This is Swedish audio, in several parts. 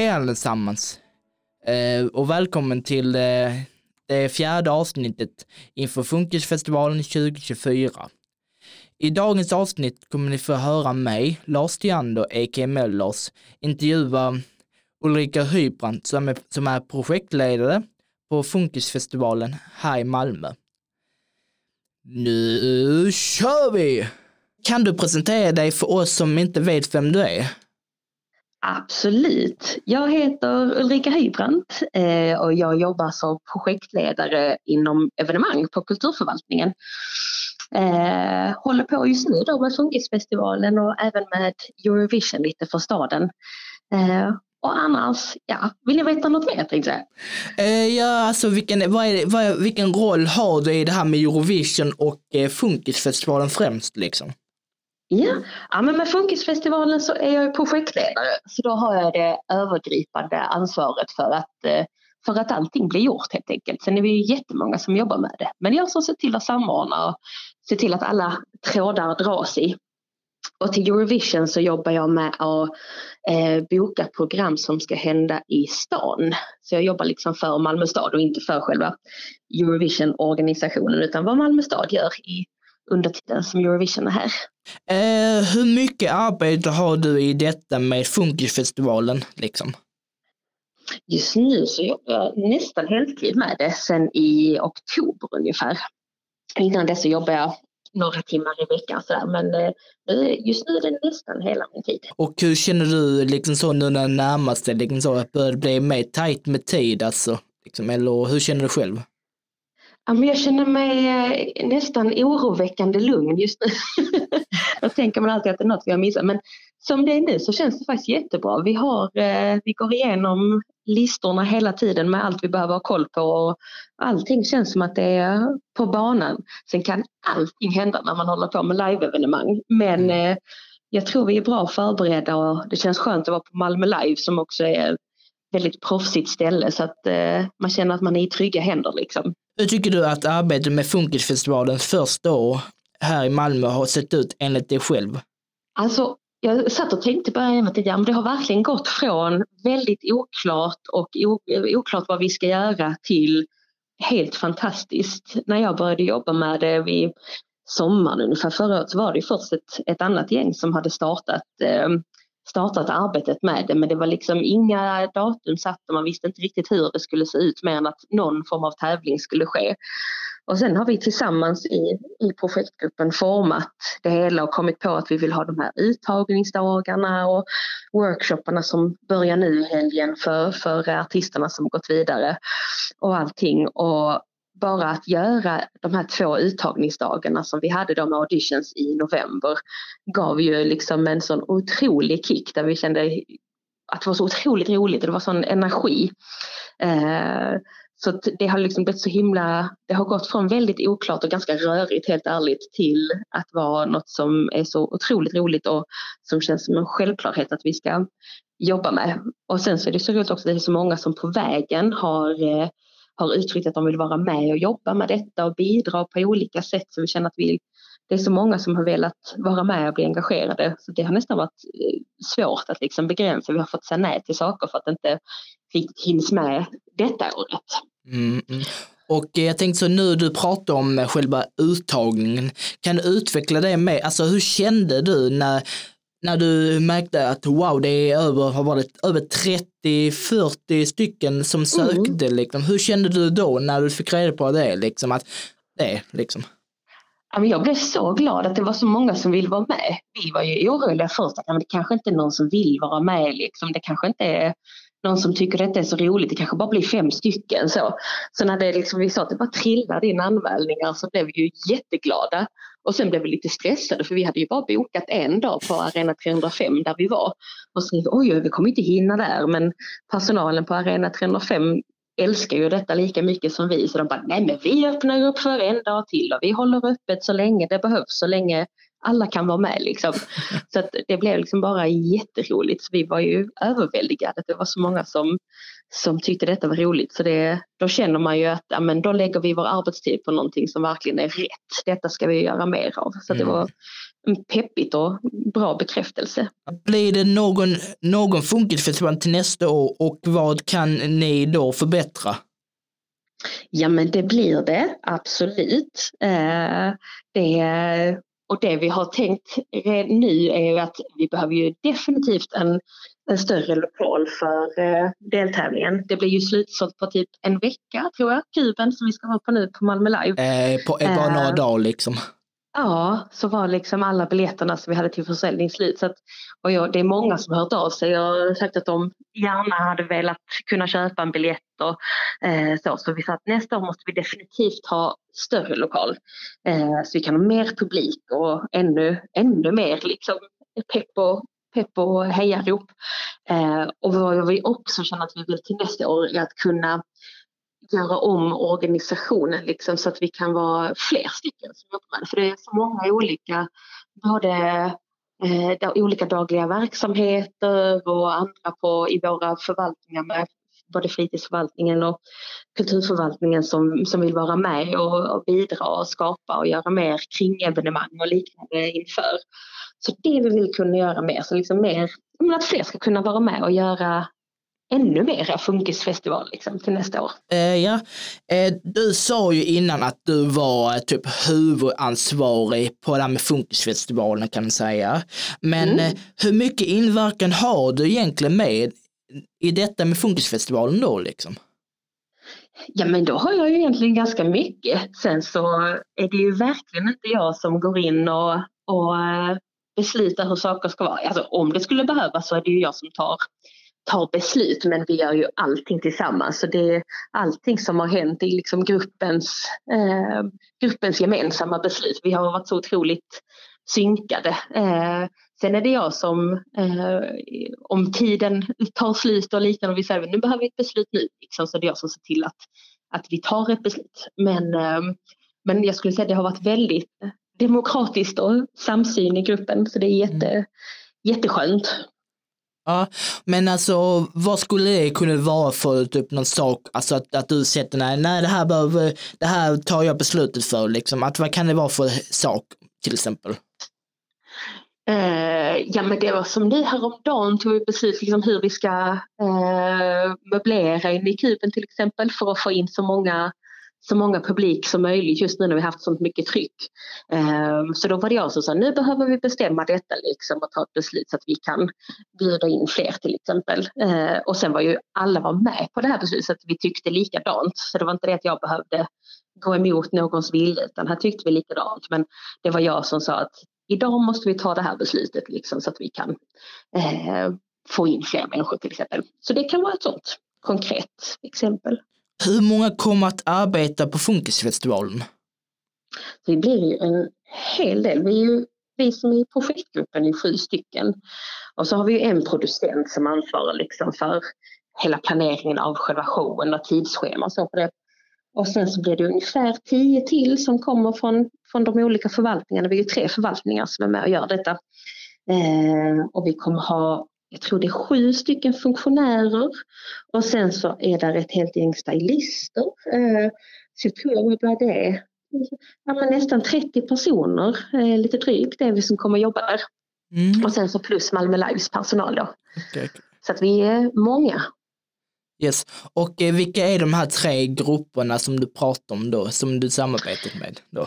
Hej allesammans eh, och välkommen till eh, det fjärde avsnittet inför Funkisfestivalen 2024. I dagens avsnitt kommer ni få höra mig, Lars Theander, a.k.a. Mellers, intervjua Ulrika Hybrand som är, som är projektledare på Funkisfestivalen här i Malmö. Nu kör vi! Kan du presentera dig för oss som inte vet vem du är? Absolut. Jag heter Ulrika Hybrant eh, och jag jobbar som projektledare inom evenemang på Kulturförvaltningen. Eh, håller på just nu då med Funkisfestivalen och även med Eurovision lite för staden. Eh, och annars, ja, vill ni veta något mer tänkte jag? Eh, ja, alltså vilken, vad är vad, vilken roll har du i det här med Eurovision och eh, Funkisfestivalen främst liksom? Ja, ja men med Funkisfestivalen så är jag projektledare så då har jag det övergripande ansvaret för att, eh, för att allting blir gjort helt enkelt. Sen är vi jättemånga som jobbar med det. Men jag som ser till att samordna och se till att alla trådar dras i. Och till Eurovision så jobbar jag med att eh, boka program som ska hända i stan. Så jag jobbar liksom för Malmö stad och inte för själva Eurovision-organisationen utan vad Malmö stad gör i under tiden som Eurovision är här. Eh, hur mycket arbete har du i detta med Funkisfestivalen? Liksom? Just nu så jobbar jag nästan heltid med det sen i oktober ungefär. Innan det så jobbar jag några timmar i veckan sådär men eh, just nu är det nästan hela min tid. Och hur känner du liksom så nu när närmaste liksom så att det blir mer tajt med tid alltså? Liksom, eller hur känner du själv? Ja, men jag känner mig eh, nästan oroväckande lugn just nu. Då tänker man alltid att det är något vi har missat. Men som det är nu så känns det faktiskt jättebra. Vi, har, eh, vi går igenom listorna hela tiden med allt vi behöver ha koll på och allting känns som att det är på banan. Sen kan allting hända när man håller på med live-evenemang. Men mm. eh, jag tror vi är bra förberedda och det känns skönt att vara på Malmö Live som också är ett väldigt proffsigt ställe så att man känner att man är i trygga händer liksom. Hur tycker du att arbetet med Funkisfestivalens första år här i Malmö har sett ut enligt dig själv? Alltså, jag satt och tänkte på det men det har verkligen gått från väldigt oklart och oklart vad vi ska göra till helt fantastiskt. När jag började jobba med det vid sommaren ungefär förra året så var det först ett, ett annat gäng som hade startat eh, startat arbetet med det men det var liksom inga datum satt och man visste inte riktigt hur det skulle se ut mer än att någon form av tävling skulle ske. Och sen har vi tillsammans i, i projektgruppen format det hela och kommit på att vi vill ha de här uttagningsdagarna och workshopparna som börjar nu i helgen för, för artisterna som gått vidare och allting. Och bara att göra de här två uttagningsdagarna som vi hade då med auditions i november gav ju liksom en sån otrolig kick där vi kände att det var så otroligt roligt och det var sån energi. Eh, så det har liksom blivit så himla, det har gått från väldigt oklart och ganska rörigt helt ärligt till att vara något som är så otroligt roligt och som känns som en självklarhet att vi ska jobba med. Och sen så är det så roligt också att det är så många som på vägen har eh, har uttryckt att de vill vara med och jobba med detta och bidra på olika sätt. Så vi känner att vi, det är så många som har velat vara med och bli engagerade. Så det har nästan varit eh, svårt att liksom begränsa. Vi har fått säga nej till saker för att det inte riktigt hinns med detta året. Mm. mm. Och eh, jag tänkte så nu du pratar om själva uttagningen, kan du utveckla det mer, alltså hur kände du när när du märkte att wow, det är över, har varit över 30-40 stycken som mm. sökte, mm. liksom. hur kände du då när du fick reda på det? Liksom, att det liksom? Jag blev så glad att det var så många som ville vara med. Vi var ju oroliga först att det kanske inte är någon som vill vara med. Liksom. Det kanske inte är någon som tycker detta är så roligt. Det kanske bara blir fem stycken. Så, så när det liksom, vi sa att det bara trillade in anmälningar så blev vi ju jätteglada. Och sen blev vi lite stressade för vi hade ju bara bokat en dag på Arena 305 där vi var. Och så oj, vi kommer inte hinna där men personalen på Arena 305 älskar ju detta lika mycket som vi så de bara, nej men vi öppnar upp för en dag till och vi håller öppet så länge det behövs, så länge alla kan vara med liksom. Så att det blev liksom bara jätteroligt. Så vi var ju överväldigade. Det var så många som, som tyckte detta var roligt. Så det, då känner man ju att ja, men då lägger vi vår arbetstid på någonting som verkligen är rätt. Detta ska vi göra mer av. Så mm. det var peppigt och bra bekräftelse. Blir det någon, någon funkisfestival till nästa år och vad kan ni då förbättra? Ja men det blir det, absolut. Eh, det, och det vi har tänkt nu är ju att vi behöver ju definitivt en, en större lokal för eh, deltävlingen. Det blir ju slutsålt på typ en vecka tror jag, kuben som vi ska vara på nu på Malmö Live. Eh, på bara några eh, dagar liksom. Ja, så var liksom alla biljetterna som vi hade till försäljning slut. Så att, och jag, det är många som har hört av sig och sagt att de gärna hade velat kunna köpa en biljett. Och, eh, så. så vi sa att nästa år måste vi definitivt ha större lokal. Eh, så vi kan ha mer publik och ännu, ännu mer liksom, pepp och, pepp och hejarop. Eh, och vad vi också känner att vi vill till nästa år är att kunna göra om organisationen liksom, så att vi kan vara fler stycken som jobbar med det. För det är så många olika, både eh, olika dagliga verksamheter och andra på, i våra förvaltningar med både fritidsförvaltningen och kulturförvaltningen som, som vill vara med och, och bidra och skapa och göra mer kring evenemang och liknande inför. Så det vi vill kunna göra mer, så liksom mer, att fler ska kunna vara med och göra ännu mera funkisfestival liksom, till nästa år. Eh, ja, eh, du sa ju innan att du var eh, typ huvudansvarig på det här med funkisfestivalen kan man säga. Men mm. Eh, hur mycket inverkan har du egentligen med i detta med funkisfestivalen då liksom? Ja men då har jag ju egentligen ganska mycket. Sen så är det ju verkligen inte jag som går in och, och eh, beslutar hur saker ska vara. Alltså om det skulle behövas så är det ju jag som tar tar beslut men vi gör ju allting tillsammans. Så det är allting som har hänt i liksom gruppens, eh, gruppens gemensamma beslut. Vi har varit så otroligt synkade. Eh, sen är det jag som, eh, om tiden tar slut och liknande och vi säger nu behöver vi ett beslut nu, liksom, så är det jag som ser till att, att vi tar ett beslut. Men, eh, men jag skulle säga att det har varit väldigt demokratiskt och samsyn i gruppen så det är jätte, mm. jätteskönt. Ja, men alltså vad skulle det kunna vara för typ någon sak, alltså att, att du sätter nej, nej det här behöver, det här tar jag beslutet för liksom, att vad kan det vara för sak till exempel? Eh, ja men det var som nu häromdagen tog vi beslut liksom hur vi ska eh, möblera in i kuben till exempel för att få in så många så många publik som möjligt just nu när vi haft så mycket tryck. Ehm, så då var det jag som sa nu behöver vi bestämma detta liksom och ta ett beslut så att vi kan bjuda in fler till exempel. Ehm, och sen var ju alla var med på det här beslutet så att vi tyckte likadant. Så det var inte det att jag behövde gå emot någons vilja utan här tyckte vi likadant. Men det var jag som sa att idag måste vi ta det här beslutet liksom så att vi kan ehm, få in fler människor till exempel. Så det kan vara ett sånt konkret exempel. Hur många kommer att arbeta på Funkisfestivalen? Det blir ju en hel del. Vi, är ju, vi som är i projektgruppen är sju stycken. Och så har vi en producent som ansvarar liksom för hela planeringen av själva showen och tidsschema och så på det. Och sen så blir det ungefär tio till som kommer från, från de olika förvaltningarna. Vi är ju tre förvaltningar som är med och gör detta. Eh, och vi kommer ha jag tror det är sju stycken funktionärer och sen så är där ett helt gäng stylister. Eh, så jag tror att det är ja, men nästan 30 personer, eh, lite drygt, det är vi som kommer jobba där. Mm. Och sen så plus Malmö Lives personal då. Okay. Så att vi är många. Yes, och eh, vilka är de här tre grupperna som du pratar om då, som du samarbetar med då?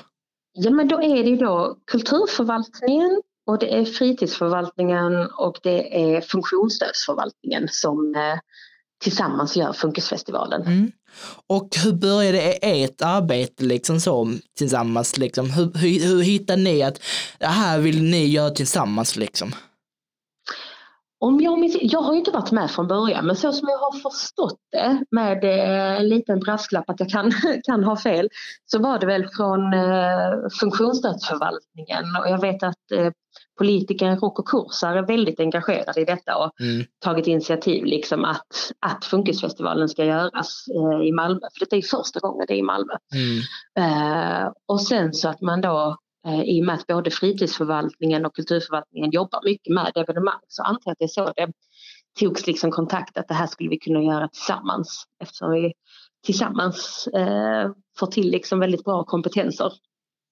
Ja men då är det ju då kulturförvaltningen, och det är fritidsförvaltningen och det är funktionsstödsförvaltningen som eh, tillsammans gör Funkisfestivalen. Mm. Och hur började e-, ert arbete liksom så tillsammans? Liksom? Hur, hur, hur hittade ni att det här vill ni göra tillsammans? Liksom? Om jag, minns, jag har inte varit med från början men så som jag har förstått det med eh, en liten brasklapp att jag kan, kan ha fel så var det väl från eh, funktionsstödsförvaltningen och jag vet att eh, politikern Rocco Kursar är väldigt engagerad i detta och mm. tagit initiativ liksom att, att Funkisfestivalen ska göras eh, i Malmö. För detta är första gången det är i Malmö. Mm. Eh, och sen så att man då i och med att både fritidsförvaltningen och kulturförvaltningen jobbar mycket med evenemang så antar jag att det är så det togs liksom kontakt att det här skulle vi kunna göra tillsammans eftersom vi tillsammans eh, får till liksom väldigt bra kompetenser.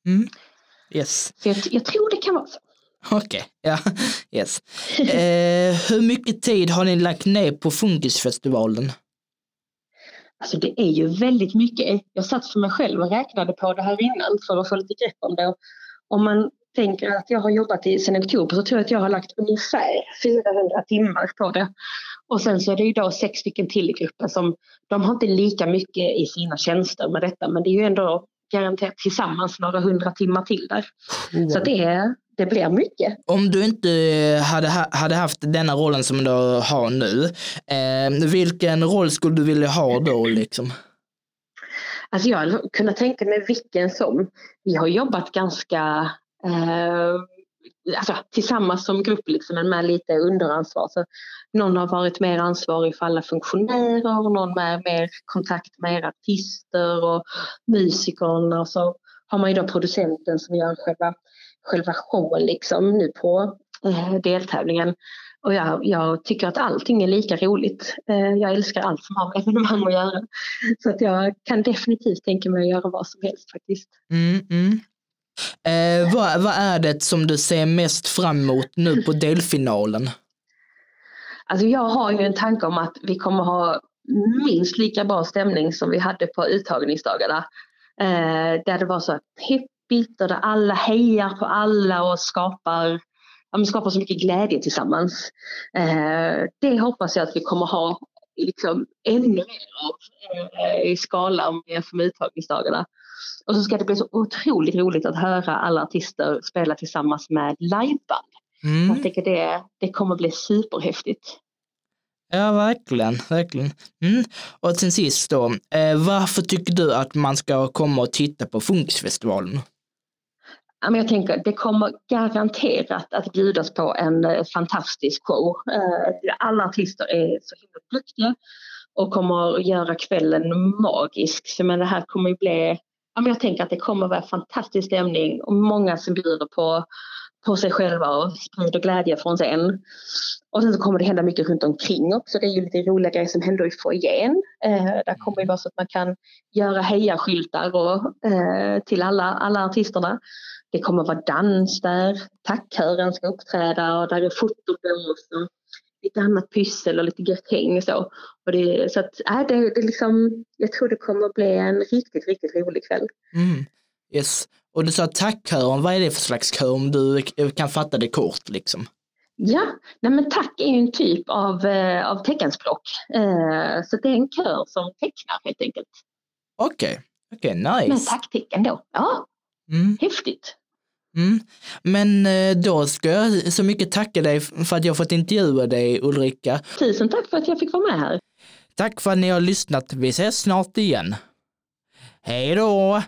Mm. Yes. Så jag, jag tror det kan vara så. Okej, okay. ja, yes. Eh, hur mycket tid har ni lagt ner på Funkisfestivalen? Alltså det är ju väldigt mycket. Jag satt för mig själv och räknade på det här innan för att få lite grepp om det. Om man tänker att jag har jobbat i sedan oktober så tror jag att jag har lagt ungefär 400 timmar på det. Och sen så är det ju då sex stycken till i gruppen som de har inte lika mycket i sina tjänster med detta men det är ju ändå garanterat tillsammans några hundra timmar till där. Mm. Så det, det blir mycket. Om du inte hade, hade haft denna rollen som du har nu, eh, vilken roll skulle du vilja ha då liksom? Alltså jag hade kunnat tänka mig vilken som. Vi har jobbat ganska eh, alltså, tillsammans som grupp liksom, men med lite underansvar. Så någon har varit mer ansvarig för alla funktionärer, någon med mer kontakt med artister och musikerna. Så har man ju då producenten som gör själva, själva showen liksom, nu på eh, deltävlingen. Och jag, jag, tycker att allting är lika roligt. Eh, jag älskar allt som har med evenemang att göra. Så att jag kan definitivt tänka mig att göra vad som helst faktiskt. Mm, mm. Eh, vad, vad är det som du ser mest fram emot nu på delfinalen? Alltså jag har ju en tanke om att vi kommer ha minst lika bra stämning som vi hade på uttagningsdagarna. Eh, där det var så peppigt och där alla hejar på alla och skapar, ja, skapar så mycket glädje tillsammans. Eh, det hoppas jag att vi kommer ha liksom ännu mer av eh, i skalan med uttagningsdagarna. Och så ska det bli så otroligt roligt att höra alla artister spela tillsammans med liveband. Mm. Jag tycker det, det kommer bli superhäftigt. Ja, verkligen, verkligen. Mm. Och till sist då, eh, varför tycker du att man ska komma och titta på Funkisfestivalen? Jag tänker det kommer garanterat att bjudas på en eh, fantastisk show. Eh, alla artister är så himla duktiga och kommer att göra kvällen magisk. Så men det här kommer ju bli ja, men jag tänker att det kommer att vara fantastisk stämning och många som bjuder på, på sig själva och sprider glädje från scen. Och sen så kommer det hända mycket runt omkring också. Det är ju lite roliga grejer som händer i foajén. Eh, där kommer det vara så att man kan göra hejaskyltar och, eh, till alla, alla artisterna. Det kommer vara dans där, tackkören ska uppträda och där är fotobås och lite annat pyssel och lite gratäng och så. Och det, så att, äh, det, det liksom, jag tror det kommer att bli en riktigt, riktigt rolig kväll. Mm. Yes. Och du sa tackkören, vad är det för slags kör om du kan fatta det kort liksom? Ja, nej men tack är en typ av, eh, av teckenspråk. Eh, så det är en kör som tecknar helt enkelt. Okej, okay. okej, okay, nice. Med tacktecken då. Ja, mm. häftigt. Mm. Men eh, då ska jag så mycket tacka dig för att jag fått intervjua dig Ulrika. Tusen tack för att jag fick vara med här. Tack för att ni har lyssnat. Vi ses snart igen. Hej då!